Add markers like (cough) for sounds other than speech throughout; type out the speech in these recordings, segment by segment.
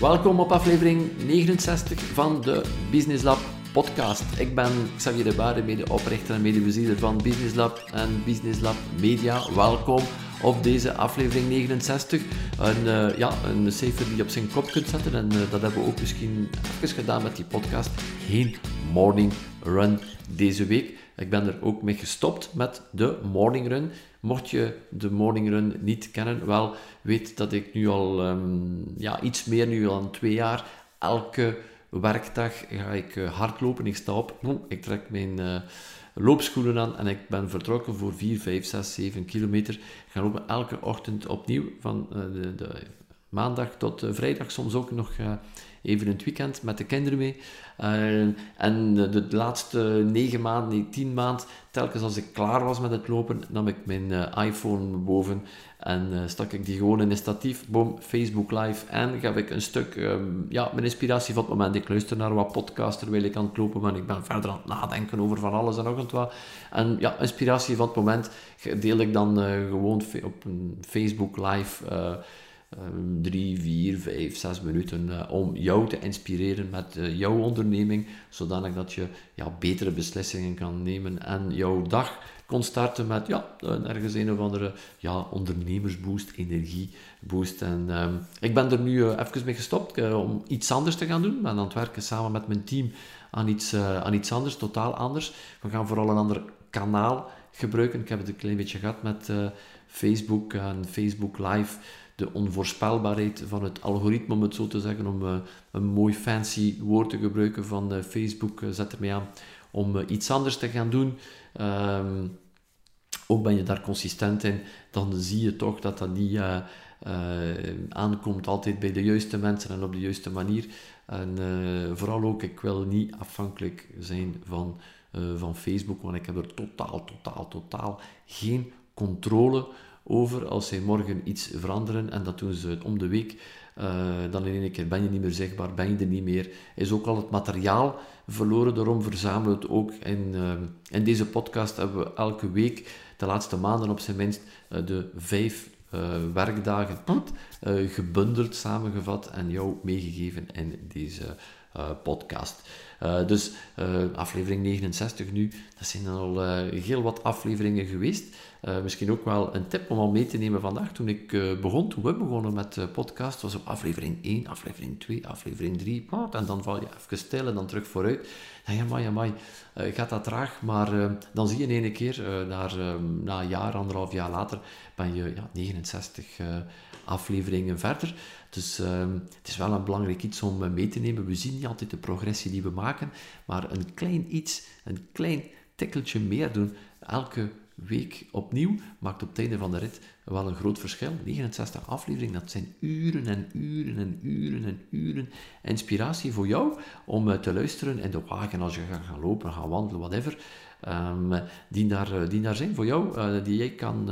Welkom op aflevering 69 van de Business Lab podcast. Ik ben Xavier de Bade, mede-oprichter en medebezieler van Business Lab en Business Lab Media. Welkom op deze aflevering 69. Een, uh, ja, een cijfer die je op zijn kop kunt zetten en uh, dat hebben we ook misschien even gedaan met die podcast. Geen morning run deze week. Ik ben er ook mee gestopt met de morning run. Mocht je de morning run niet kennen, wel weet dat ik nu al um, ja, iets meer nu dan twee jaar elke werkdag ga ik uh, hardlopen. Ik sta op, ik trek mijn uh, loopschoenen aan en ik ben vertrokken voor 4, 5, 6, 7 kilometer. Ik ga lopen elke ochtend opnieuw van uh, de, de, maandag tot vrijdag, soms ook nog even in het weekend met de kinderen mee. Uh, en de, laatste negen maanden, nee, tien maanden, telkens als ik klaar was met het lopen, nam ik mijn iPhone boven en stak ik die gewoon in een statief, boom, Facebook Live. En gaf ik een stuk, um, ja, mijn inspiratie van het moment. Ik luister naar wat podcasts terwijl ik aan het lopen ben. Ik ben verder aan het nadenken over van alles en nog en wat. En ja, inspiratie van het moment deel ik dan gewoon op een Facebook Live um, drie, vier, vijf, zes minuten uh, om jou te inspireren met uh, jouw onderneming, zodanig dat je ja, betere beslissingen kan nemen en jouw dag kon starten met ja, ergens een of andere ja, ondernemersboost, energieboost. En um, ik ben er nu uh, even mee gestopt om iets anders te gaan doen. Ik ben aan het werken samen met mijn team aan iets, aan iets anders, totaal anders. We gaan vooral een ander kanaal gebruiken. Ik heb het een klein beetje gehad met Facebook en Facebook Live de onvoorspelbaarheid van het algoritme, om het zo te zeggen, om uh, een mooi fancy woord te gebruiken van uh, Facebook, uh, zet ermee aan om iets anders te gaan doen. Um, ook ben je daar consistent in, dan zie je toch dat dat niet aankomt altijd bij de juiste mensen en op de juiste manier. En vooral ook, ik wil niet afhankelijk zijn van, van Facebook, want ik heb er totaal, totaal, totaal geen controle als zij morgen iets veranderen en dat doen ze om de week. Uh, dan in één keer ben je niet meer zichtbaar, ben je er niet meer. Is ook al het materiaal verloren, daarom verzamelen we het ook. In, uh, in deze podcast hebben we elke week, de laatste maanden op zijn minst, uh, de vijf werkdagen gebundeld, samengevat en jou meegegeven in deze podcast. Dus aflevering 69 nu, dat zijn al heel wat afleveringen geweest. Misschien ook wel een tip om al mee te nemen vandaag. Toen ik begon, toen we begonnen met podcast, was op aflevering 1, aflevering 2, aflevering 3. En dan val je even stil en dan terug vooruit. Ja, ja, maar, ja, maar, uh, gaat dat traag. Maar dan zie je in één keer, naar, na een jaar, anderhalf jaar later, ben je ja, 69 afleveringen verder. Dus ehm, het is wel een belangrijk iets om mee te nemen. We zien niet altijd de progressie die we maken, maar een klein iets, een klein tikkeltje meer doen, elke week opnieuw maakt op het einde van de rit wel een groot verschil. 69 afleveringen, dat zijn uren en uren en uren en uren inspiratie voor jou om eh, te luisteren in de wagen als je gaat gaan lopen, gaan wandelen, whatever. Um, die, daar, eh, die daar zijn voor jou, uh, die jij kan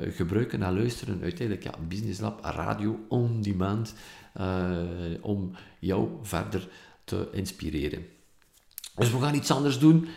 gebruiken en luisteren. Uiteindelijk, ja, Business Lab, radio on demand, om jou verder te inspireren. Dus we gaan iets anders doen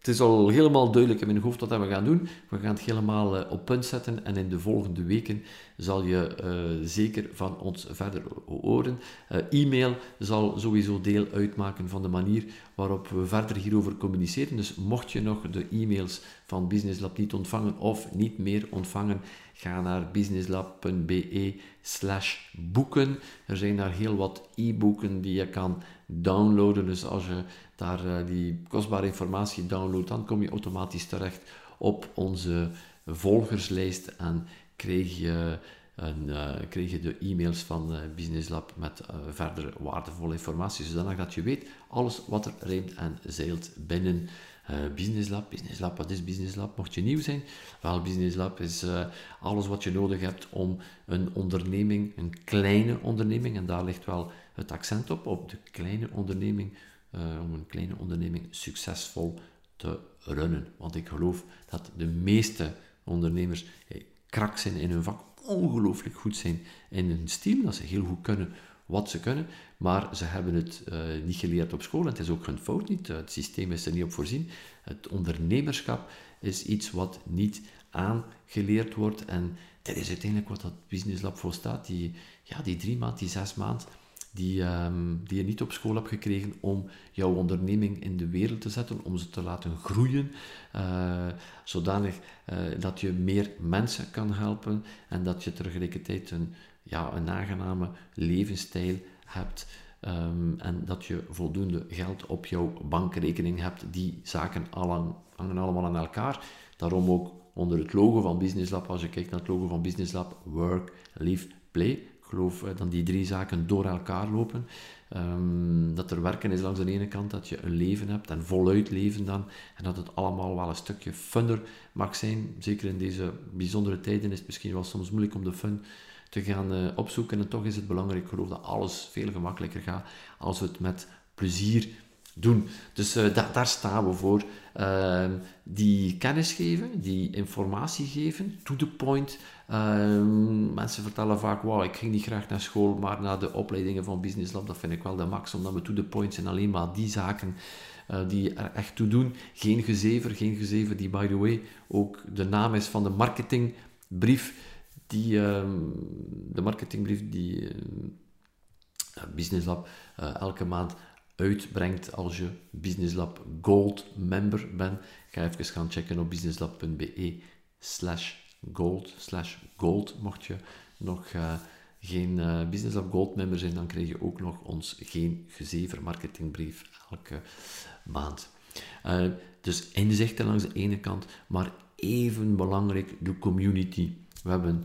het is al helemaal duidelijk in mijn hoofd wat we gaan doen. We gaan het helemaal uh, op punt zetten en in de volgende weken zal je uh, zeker van ons verder horen. Uh, e-mail zal sowieso deel uitmaken van de manier waarop we verder hierover communiceren. Dus mocht je nog de e-mails van Business Lab niet ontvangen of niet meer ontvangen, ga naar businesslab.be slash boeken. Er zijn daar heel wat e-boeken die je kan downloaden. Dus als je daar uh, die kostbare informatie downloadt, dan kom je automatisch terecht op onze volgerslijst en krijg je, een, uh, krijg je de e-mails van uh, Business Lab met verdere waardevolle informatie, zodat dat je weet alles wat er rijmt en zeilt binnen Business Lab. Business Lab, wat is Business Lab? Mocht je nieuw zijn? Wel, Business Lab is alles wat je nodig hebt om een onderneming, een kleine onderneming, en daar ligt wel het accent op, op de kleine onderneming, om een kleine onderneming succesvol te runnen. Want ik geloof dat de meeste ondernemers krak zijn in hun vak, ongelooflijk goed zijn in hun stijl, dat ze heel goed kunnen wat ze kunnen, maar ze hebben het uh, niet geleerd op school en het is ook hun fout niet. Het systeem is er niet op voorzien. Het ondernemerschap is iets wat niet aangeleerd wordt. En dat is uiteindelijk wat dat Business Lab voor staat. Die, ja, die drie maand, die zes maand, die, ehm, die je niet op school hebt gekregen om jouw onderneming in de wereld te zetten, om ze te laten groeien, uh, zodanig uh, dat je meer mensen kan helpen en dat je tegelijkertijd een, ja, een aangename levensstijl hebt. Um, en dat je voldoende geld op jouw bankrekening hebt. Die zaken hangen allemaal aan elkaar. Daarom ook onder het logo van Business Lab, als je kijkt naar het logo van Business Lab, work, live, play. Geloof eh, dat die drie zaken door elkaar lopen. Um, dat er werken is langs de ene kant, dat je een leven hebt en voluit leven dan. En dat het allemaal wel een stukje funner mag zijn. Zeker in deze bijzondere tijden is het misschien wel soms moeilijk om de fun te gaan uh, opzoeken. En toch is het belangrijk, ik geloof dat alles veel gemakkelijker gaat als we het met plezier doen. Dus da daar staan we voor. Uh, die kennis geven, die informatie geven, to the point. Ehm, mensen vertellen vaak, wow, ik ging niet graag naar school, maar naar de opleidingen van Business Lab, dat vind ik wel de max, omdat we to the point zijn. Alleen maar die zaken uh, die er echt toe doen. Geen gezever, geen gezever, die by the way ook de naam is van de marketingbrief die, uh, de marketingbrief die uh, Business Lab elke maand uitbrengt als je Business Lab Gold member bent. Ga even gaan checken op businesslab.be slash gold slash gold. Mocht je nog uh, geen uh, Business Lab Gold member zijn, dan krijg je ook nog ons geen gezever marketingbrief elke maand. Uh, dus inzichten langs de ene kant, maar even belangrijk de community. We hebben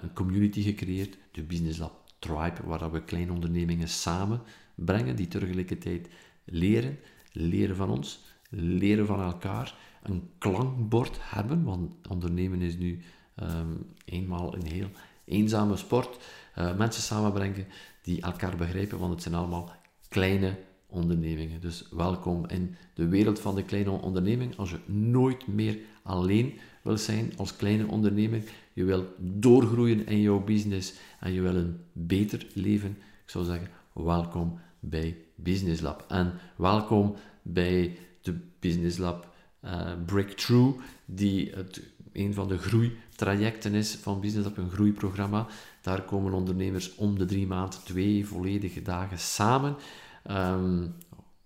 een community gecreëerd, de Business Lab Tribe, waar we kleine ondernemingen samen brengen, die tegelijkertijd leren, leren van ons, leren van elkaar, een klankbord hebben, want ondernemen is nu um, eenmaal een heel eenzame sport. Uh, mensen samenbrengen die elkaar begrijpen, want het zijn allemaal kleine ondernemingen. Dus welkom in de wereld van de kleine onderneming. Als je nooit meer alleen wil zijn als kleine onderneming, je wil doorgroeien in jouw business en je wil een beter leven, ik zou zeggen, welkom bij Business Lab. En welkom bij de Business Lab uh, Breakthrough, die het, een van de groeitrajecten is van Business Lab, een groeiprogramma. Daar komen ondernemers om de drie maanden, twee volledige dagen samen. Um,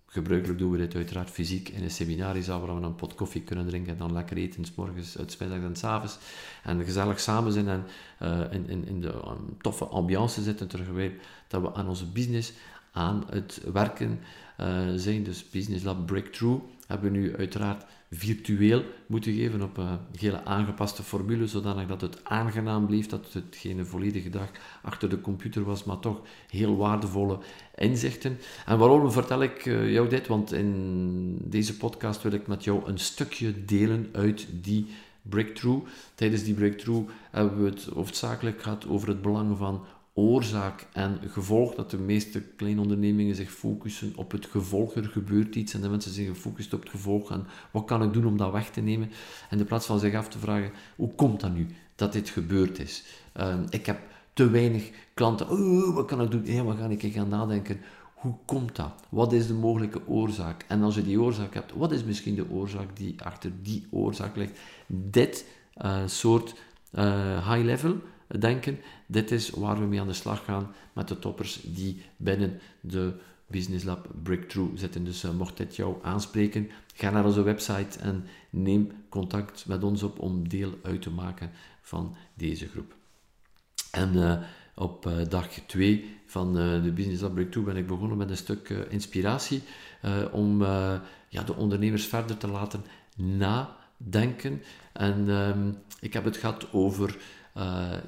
gebruikelijk doen we dit uiteraard fysiek in een seminariezaal waar we een pot koffie kunnen drinken en dan lekker eten, s morgens, het middags en s avonds. En gezellig samen zijn en uh, in, in, in de toffe ambiance zitten, terwijl dat we aan onze business aan het werken uh, zijn. Dus Business Lab Breakthrough hebben we nu uiteraard virtueel moeten geven op een hele aangepaste formule, zodanig dat het aangenaam bleef, dat het geen volledige dag achter de computer was, maar toch heel waardevolle inzichten. En waarom vertel ik uh, jou dit? Want in deze podcast wil ik met jou een stukje delen uit die breakthrough. Tijdens die breakthrough hebben we het hoofdzakelijk gehad over het belang van oorzaak en gevolg, dat de meeste kleine ondernemingen zich focussen op het gevolg. Er gebeurt iets en de mensen zijn gefocust op het gevolg en wat kan ik doen om dat weg te nemen? En in plaats van zich af te vragen, hoe komt dat nu dat dit gebeurd is? Uh, ik heb te weinig klanten, oh, wat kan ik doen? Ja, wat ga ik gaan nadenken? Hoe komt dat? Wat is de mogelijke oorzaak? En als je die oorzaak hebt, wat is misschien de oorzaak die achter die oorzaak ligt? Dit uh, soort uh, high level denken. Dit is waar we mee aan de slag gaan met de toppers die binnen de Business Lab Breakthrough zitten. Dus uh, mocht dit jou aanspreken, ga naar onze website en neem contact met ons op om deel uit te maken van deze groep. En uh, op uh, dag 2 van de Business Lab Breakthrough ben ik begonnen met een stuk inspiratie om ja, de ondernemers verder te laten nadenken. En um, ik heb het gehad over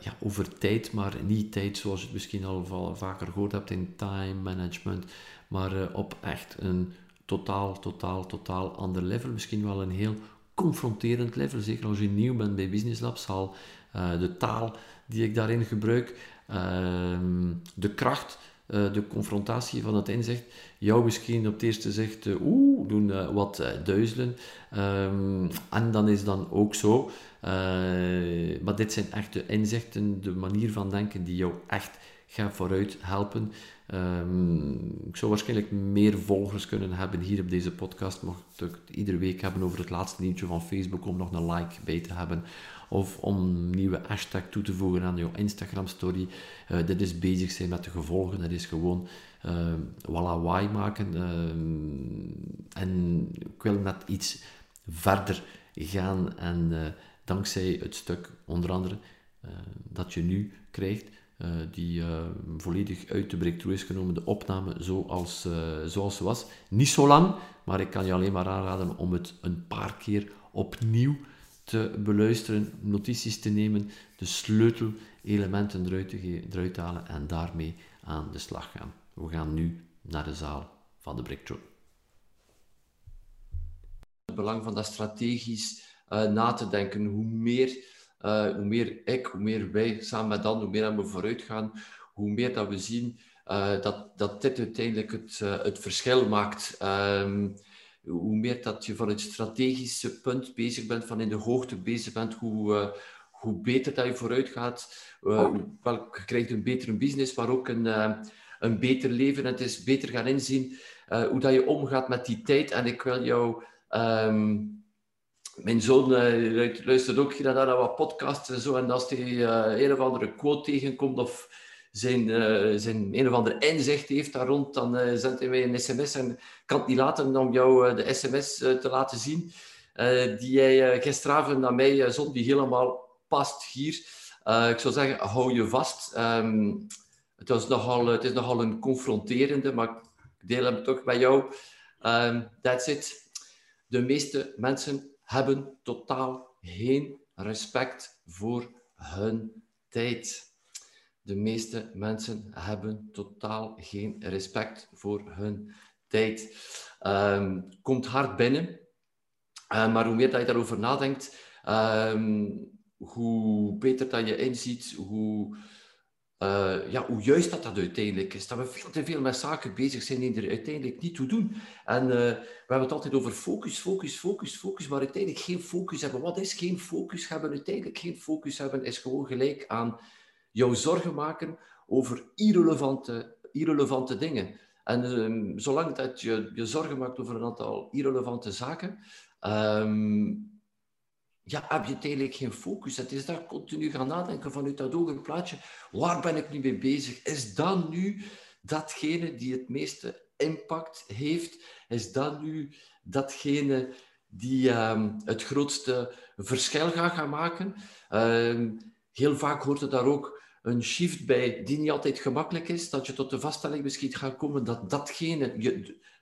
ja, over tijd, maar niet tijd zoals je het misschien al vaker gehoord hebt in time management, maar uh, op echt een totaal, totaal, totaal ander level. Misschien wel een heel confronterend level. Zeker als je nieuw bent bij Business Lab, zal uh, de taal die ik daarin gebruik, ehm, de kracht de confrontatie van het inzicht jou misschien op het eerste zicht oeh, doen wat duizelen. Um, en dan is dan ook zo. Maar dit zijn echt de inzichten, de manier van denken die jou echt gaat vooruit helpen. Um, ik zou waarschijnlijk meer volgers kunnen hebben hier op deze podcast. Mocht ik het iedere week hebben over het laatste nieuwtje van Facebook om nog een like bij te hebben. Of om een nieuwe hashtag toe te voegen aan jouw Instagram story. Uh, dit is bezig zijn met de gevolgen. Dat is gewoon uh, voilà why maken. Uh, en ik wil net iets verder gaan. En uh, dankzij het stuk onder andere dat je nu krijgt uh, die uh, volledig uit de breakthrough is genomen, de opname zoals, zoals ze was. Niet zo lang, maar ik kan je alleen maar aanraden om het een paar keer opnieuw te beluisteren, notities te nemen, de sleutelelementen eruit te, eruit te halen en daarmee aan de slag gaan. We gaan nu naar de zaal van de breakthrough. Het belang van dat strategisch na te denken, hoe meer uh, hoe meer ik, hoe meer wij samen met dan, hoe meer we vooruit gaan, hoe meer dat we zien uh, dat, dat dit uiteindelijk het, het verschil maakt. Um, hoe meer dat je van het strategische punt bezig bent, van in de hoogte bezig bent, hoe, hoe beter dat je vooruit gaat. wel, je krijgt een betere business, maar ook een, een beter leven. En het is beter gaan inzien hoe dat je omgaat met die tijd. En ik wil jou... Um, mijn zoon uh, luistert ook naar wat podcasts en zo. En als hij uh, een of andere quote tegenkomt of zijn, uh, zijn een of andere inzicht heeft daar rond, dan zendt hij mij een sms. En kan het niet laten om jou de sms te laten zien. die hij gisteravond naar mij zond, die helemaal past hier. ik zou zeggen, hou je vast. Um, het, was nogal, het is nogal een confronterende, maar ik deel hem toch met jou. Um, that's it. De meeste mensen hebben totaal geen respect voor hun tijd. De meeste mensen hebben totaal geen respect voor hun tijd. Um, komt hard binnen, uh, maar hoe meer dat je daarover nadenkt, um, hoe beter dat je inziet, hoe uh, ja, hoe juist dat dat uiteindelijk is. Dat we veel te veel met zaken bezig zijn die er uiteindelijk niet toe doen. En uh, we hebben het altijd over focus, focus, focus, focus, maar uiteindelijk geen focus hebben. Wat is geen focus hebben? Uiteindelijk geen focus hebben is gewoon gelijk aan jouw zorgen maken over irrelevante, irrelevante dingen. En um, zolang dat je je zorgen maakt over een aantal irrelevante zaken, um, ja, heb je uiteindelijk geen focus. Het is daar continu gaan nadenken vanuit dat hoger plaatje. Waar ben ik nu mee bezig? Is dat nu datgene die het meeste impact heeft? Is dat nu datgene die um, het grootste verschil gaat gaan maken? Um, heel vaak hoort er daar ook een shift bij die niet altijd gemakkelijk is. Dat je tot de vaststelling misschien gaat komen dat datgene,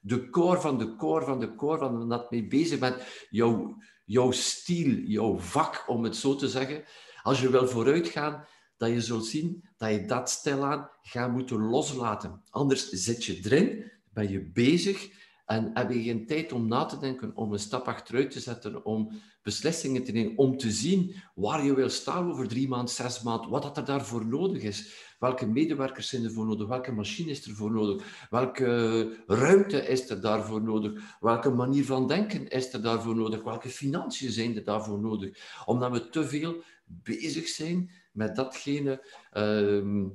de core van de core van de core van dat mee bezig bent, jouw jouw stiel, jouw vak, om het zo te zeggen. Als je wil vooruitgaan, dat je zult zien dat je dat stilaan gaat moeten loslaten. Anders zit je erin, ben je bezig en heb je geen tijd om na te denken, om een stap achteruit te zetten, om beslissingen te nemen, om te zien waar je wil staan over drie maanden, zes maanden, wat dat er daarvoor nodig is. Welke medewerkers zijn er voor nodig? Welke machine is er voor nodig? Welke ruimte is er daarvoor nodig? Welke manier van denken is er daarvoor nodig? Welke financiën zijn er daarvoor nodig? Omdat we te veel bezig zijn met datgene... Uh,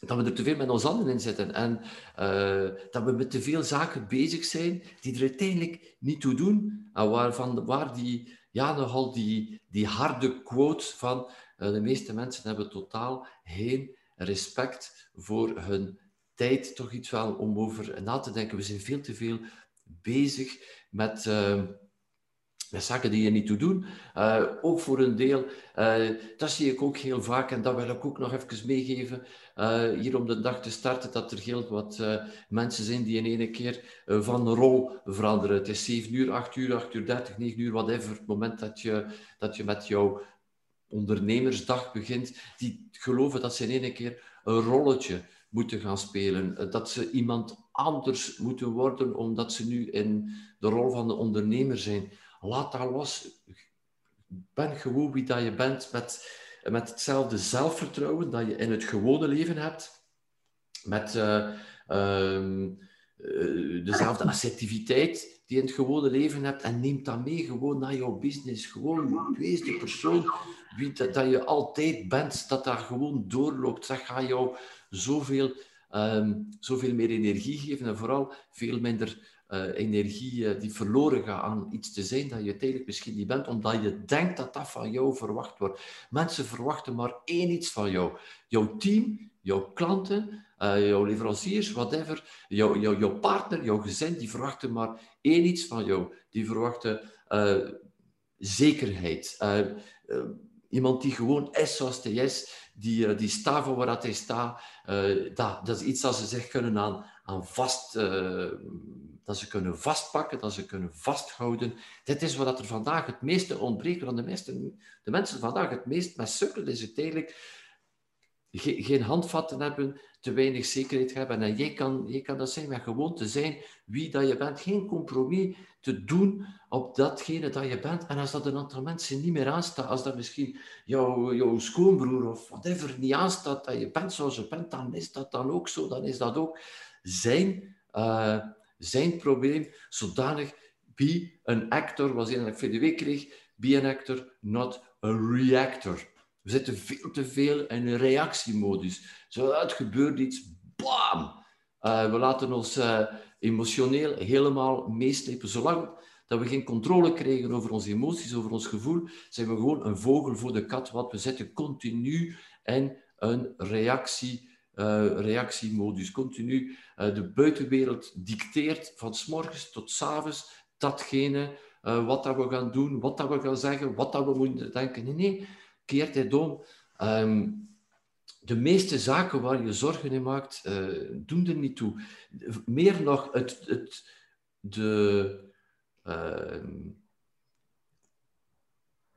dat we er te veel met ons handen in zitten en uh, dat we met te veel zaken bezig zijn die er uiteindelijk niet toe doen en waarvan, waar die, ja, nogal die, die harde quote van uh, de meeste mensen hebben totaal geen respect voor hun tijd, toch iets wel om over na te denken. We zijn veel te veel bezig met... Uh, zaken die je niet toe doen. Uh, ook voor een deel, uh, dat zie ik ook heel vaak en dat wil ik ook nog even meegeven. Uh, hier om de dag te starten, dat er heel wat mensen zijn die in één keer van rol veranderen. Het is 7 uur, 8 uur, 8 uur 30, 9 uur, whatever. Het moment dat je, dat je met jouw ondernemersdag begint, die geloven dat ze in één keer een rolletje moeten gaan spelen. Dat ze iemand anders moeten worden omdat ze nu in de rol van de ondernemer zijn. Laat dat los. Ben gewoon wie dat je bent met, met hetzelfde zelfvertrouwen dat je in het gewone leven hebt. met ehm, dezelfde (laughs) assertiviteit die je in het gewone leven hebt en neem dat mee gewoon naar jouw business. Gewoon wees de persoon wie dat, dat je altijd bent, dat daar gewoon doorloopt. Dat gaat jou zoveel, um, zoveel meer energie geven en vooral veel minder energie uh, die verloren gaat aan iets te zijn dat je uiteindelijk misschien niet bent, omdat je denkt dat dat van jou verwacht wordt. Mensen verwachten maar één iets van jou. Jouw team, jouw klanten, uh, jouw leveranciers, whatever, jouw, jouw, jouw partner, jouw gezin, die verwachten maar één iets van jou. Die verwachten zekerheid. iemand die gewoon is zoals hij is, die, die staat voor waar hij staat. dat, dat is iets dat ze zich kunnen aan, aan vast dat ze kunnen vastpakken, dat ze kunnen vasthouden. Dit is wat er vandaag het meeste ontbreekt, want de, meeste, de mensen vandaag het meest met sukkelen is uiteindelijk geen handvatten hebben, te weinig zekerheid hebben. En jij kan, kan dat zijn met gewoon te zijn wie dat je bent. Geen compromis te doen op datgene dat je bent. En als dat een aantal mensen niet meer aanstaat, als dat misschien jouw, jouw schoonbroer of whatever niet aanstaat, dat je bent zoals je bent, dan is dat dan ook zo. Dan is dat ook zijn... Uh, zijn probleem zodanig be an actor, was een dat ik de kreeg, be an actor, not a reactor. We zitten veel te veel in een reactiemodus. Zo, het gebeurt iets, bam! Uh, we laten ons uh, emotioneel helemaal meeslepen. Zolang dat we geen controle krijgen over onze emoties, over ons gevoel, zijn we gewoon een vogel voor de kat, want we zitten continu in een reactie reactiemodus. Continu uh, de buitenwereld dicteert van s morgens tot s avonds datgene uh, wat dat we gaan doen, wat dat we gaan zeggen, wat dat we moeten denken. Nee, nee, keert het om. Um, de meeste zaken waar je zorgen in maakt, doen er niet toe. Meer nog, het, het, de, ehm,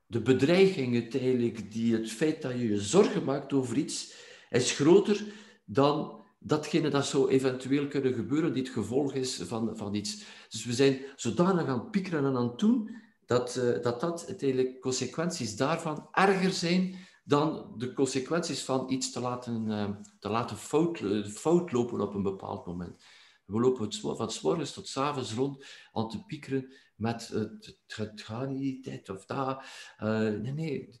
de bedreiging uiteindelijk, die het feit dat je je zorgen maakt over iets, is groter dan datgene dat zou eventueel kunnen gebeuren, die het gevolg is van, van iets. Dus we zijn zodanig aan het piekeren en aan het doen, dat uh, dat, dat uiteindelijk consequenties daarvan erger zijn dan de consequenties van iets te laten, uh, te laten fout, lopen op een bepaald moment. We lopen het, van s morgens tot s avonds rond aan te piekeren met het, het, gaat niet, dit of dat. Uh, nee, nee,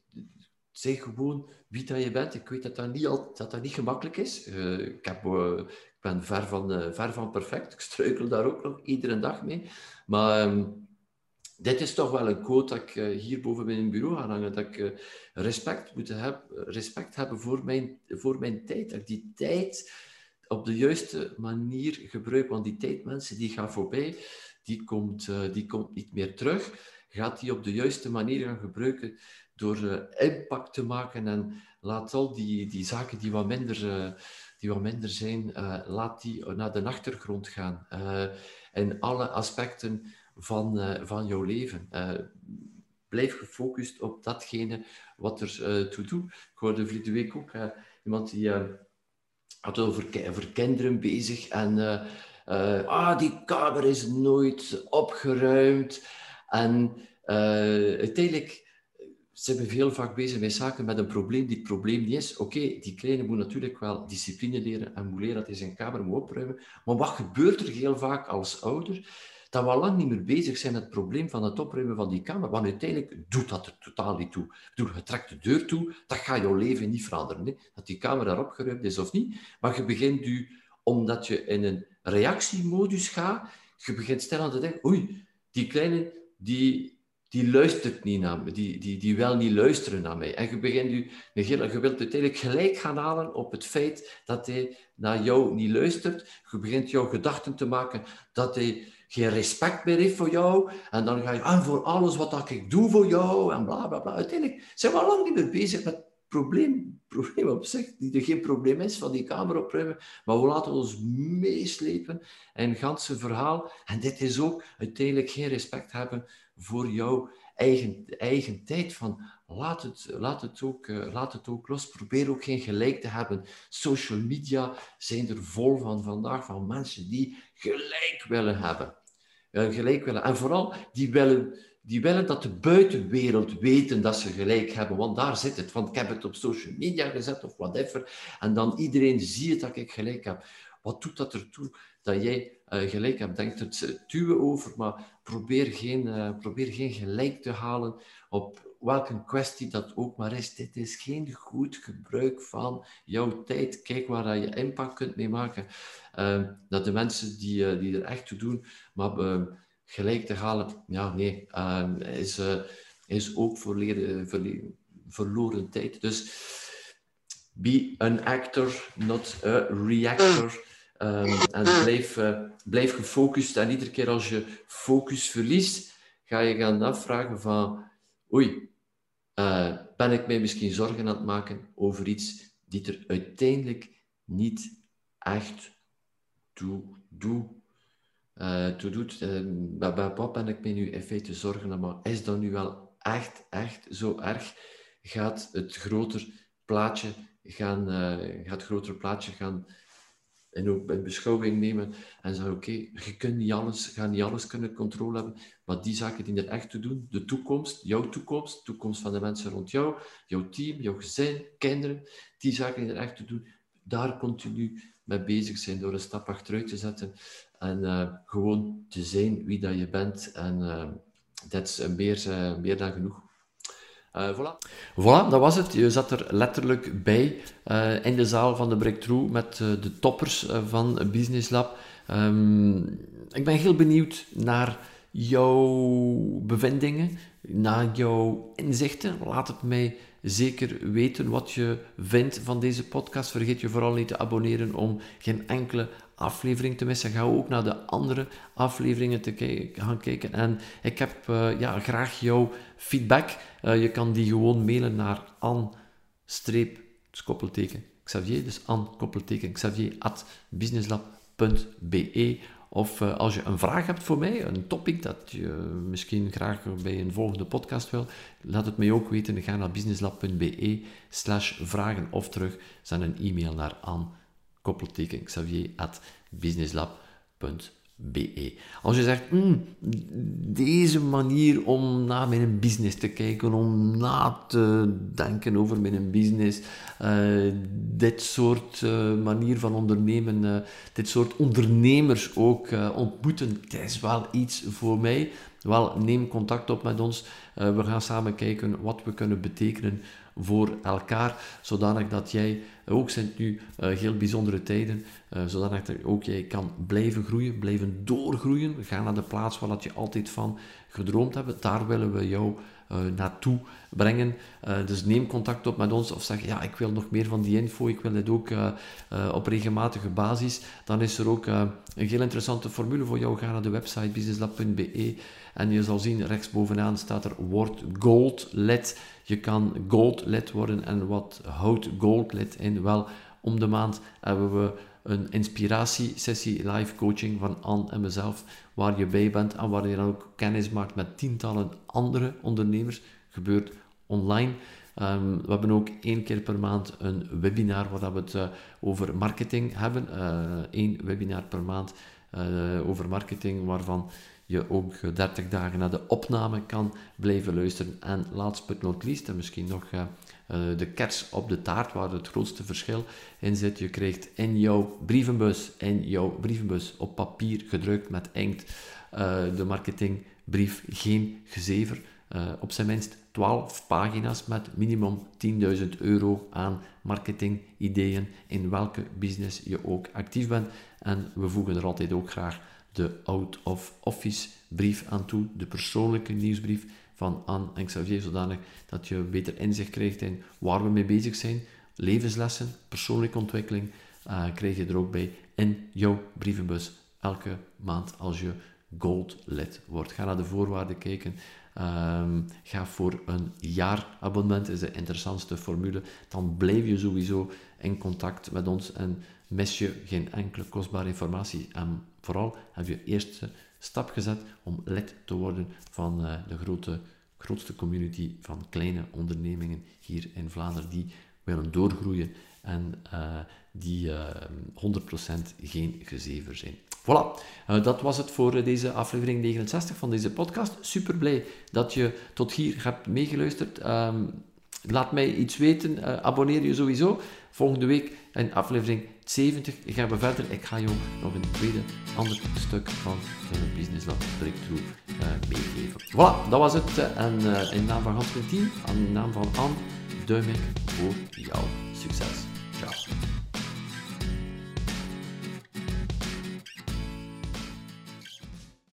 zeg gewoon wie dat je bent. Ik weet dat dat niet, al, dat dat niet gemakkelijk is. Uh, ik, heb, uh, ik ben ver van, uh, ver van perfect. Ik struikel daar ook nog iedere dag mee. Maar um, dit is toch wel een quote dat ik hier boven mijn bureau ga hangen. Dat ik respect moet hebben, respect hebben voor mijn, voor mijn tijd. Dat ik die tijd op de juiste manier gebruik. Want die tijd, mensen, die gaan voorbij. Die komt, die komt niet meer terug. Gaat die op de juiste manier gaan gebruiken door uh, impact te maken en laat al die, die zaken die wat minder, uh, die wat minder zijn, uh, laat die naar de achtergrond gaan. in alle aspecten van, van jouw leven. blijf gefocust op datgene wat er toe doet. Ik hoorde vorige week ook iemand die had over, over kinderen bezig en ah, die kamer is nooit opgeruimd. En uiteindelijk ze zijn heel vaak bezig met zaken met een probleem die het probleem niet is. Oké, die kleine moet natuurlijk wel discipline leren en moet leren dat hij zijn kamer moet opruimen. Maar wat gebeurt er heel vaak als ouder? Dat we al lang niet meer bezig zijn met het probleem van het opruimen van die kamer. Want uiteindelijk doet dat er totaal niet toe. Ik je trekt de deur toe, dat gaat jouw leven niet veranderen. Hè? Dat die kamer daar opgeruimd is of niet. Maar je begint nu, omdat je in een reactiemodus gaat, je begint snel aan te denken, oei, die kleine, die, die luistert niet naar me, die, die, die wil niet luisteren naar mij. En je begint nu, je wilt uiteindelijk gelijk gaan halen op het feit dat hij naar jou niet luistert. Je begint jouw gedachten te maken dat hij geen respect meer heeft voor jou. En dan ga je aan voor alles wat ik doe voor jou en bla bla bla. Uiteindelijk zijn we al lang niet meer bezig met het probleem, probleem op zich, die er geen probleem is van die kamer opruimen, maar we laten ons meeslepen in het ganse verhaal. En dit is ook uiteindelijk geen respect hebben voor jouw eigen, eigen tijd. Van, laat, het, laat, het ook, uh, laat het ook los. Probeer ook geen gelijk te hebben. Social media zijn er vol van vandaag, van mensen die gelijk willen hebben. Uh, gelijk willen. En vooral, die willen, die willen dat de buitenwereld weten dat ze gelijk hebben, want daar zit het. Want ik heb het op social media gezet of whatever, en dan iedereen ziet dat ik gelijk heb. Wat doet dat ertoe dat jij gelijk hebt? Denk het duwen over, maar probeer geen, probeer geen gelijk te halen op welke kwestie dat ook maar is. Dit is geen goed gebruik van jouw tijd. Kijk waar je impact kunt mee maken. Uh, dat de mensen die, die er echt toe doen, maar gelijk te halen, ja, nee, is, is ook verloren tijd. Dus be an actor, not a reactor. Um, en (clears throat) blijf, uh, blijf gefocust. En iedere keer als je focus verliest, ga je gaan afvragen van oei, uh, ben ik mij misschien zorgen aan het maken over iets die er uiteindelijk niet echt toe, uh, toe doet. Uh, wat ben ik mij nu in feite zorgen aan maken? Is dat nu wel echt, echt zo erg? Gaat het groter plaatje gaan, gaat het grotere plaatje gaan en ook in beschouwing nemen en zeggen, oké, je kunt niet alles, gaat niet alles kunnen controle hebben, maar die zaken die er echt te doen, de toekomst, jouw toekomst, de toekomst van de mensen rond jou, jouw team, jouw gezin, kinderen, die zaken die er echt te doen, daar continu mee bezig zijn door een stap achteruit te zetten en uh, gewoon te zijn wie dat je bent en uh, dat is meer, uh, meer dan genoeg. Uh, voilà. Voilà, dat was het. Je zat er letterlijk bij uh, in de zaal van de Breakthrough met uh, de toppers van Business Lab. Um, ik ben heel benieuwd naar jouw bevindingen, naar jouw inzichten. Laat het mij zeker weten wat je vindt van deze podcast. Vergeet je vooral niet te abonneren om geen enkele aflevering te missen. Ga ook naar de andere afleveringen te gaan kijken. En ik heb uh, ja, graag jouw feedback. Uh, je kan die gewoon mailen naar an koppelteken Xavier, dus an koppelteken Xavier at businesslab.be of uh, als je een vraag hebt voor mij, een topic dat je misschien graag bij een volgende podcast wil, laat het mij ook weten. Ga naar businesslab.be slash vragen of terug. Zend een e-mail naar aan koppelteken Xavier at businesslab.be. Als je zegt, mm, deze manier om naar mijn business te kijken, om na te denken over mijn business, uh, dit soort uh, manier van ondernemen, uh, dit soort ondernemers ook ontmoeten, het is wel iets voor mij. Wel, neem contact op met ons. we gaan samen kijken wat we kunnen betekenen voor elkaar, zodanig dat jij, ook zijn nu uh, heel bijzondere tijden, uh, zodanig dat ook jij kan blijven groeien, blijven doorgroeien. Ga naar de plaats waar dat je altijd van gedroomd hebt. Daar willen we jou naartoe brengen. dus neem contact op met ons of zeg, ja, ik wil nog meer van die info, ik wil dit ook op regelmatige basis. Dan is er ook een heel interessante formule voor jou. Ga naar de website businesslab.be en je zal zien, rechtsbovenaan staat er Word Gold LED. Je kan Gold LED worden. En wat houdt Gold LED in? Wel, om de maand hebben we een inspiratiesessie live coaching van Anne en mezelf, waar je bij bent en waar je dan ook kennis maakt met tientallen andere ondernemers. Gebeurt online. Um, we hebben ook één keer per maand een webinar waar we het uh, over marketing hebben. Eén uh, webinar per maand uh, over marketing, waarvan je ook 30 dagen naar de opname kan blijven luisteren. En last but not least, en misschien nog de kers op de taart, waar het grootste verschil in zit. Je krijgt in jouw brievenbus, in jouw brievenbus op papier gedrukt met inkt, uh, de marketingbrief, geen gezever. Uh, op zijn minst 12 pagina's met minimum 10.000 euro aan marketingideeën in welke business je ook actief bent. En we voegen er altijd ook graag de out-of-office brief aan toe, de persoonlijke nieuwsbrief van Anne en Xavier, zodanig dat je beter inzicht krijgt in waar we mee bezig zijn. Levenslessen, persoonlijke ontwikkeling uh, krijg je er ook bij in jouw brievenbus elke maand als je gold lid wordt. Ga naar de voorwaarden kijken. Um, ga voor een jaarabonnement, is de interessantste formule. Dan blijf je sowieso in contact met ons en mis je geen enkele kostbare informatie. En vooral heb je eerste stap gezet om lid te worden van uh, de grote, grootste community van kleine ondernemingen hier in Vlaanderen die willen doorgroeien en uh, die uh, eh, 100% geen gezever zijn. Voilà, dat was het voor deze aflevering 69 van deze podcast. Super blij dat je tot hier hebt meegeluisterd. Um, laat mij iets weten. abonneer je sowieso. Volgende week in aflevering 70 gaan we verder. Ik ga jou nog een tweede ander stuk van de Business Lab Breakthrough uh, meegeven. Voilà, dat was het. en uh, in naam van Hans team, in naam van Anne, duim ik voor jouw succes. Ciao.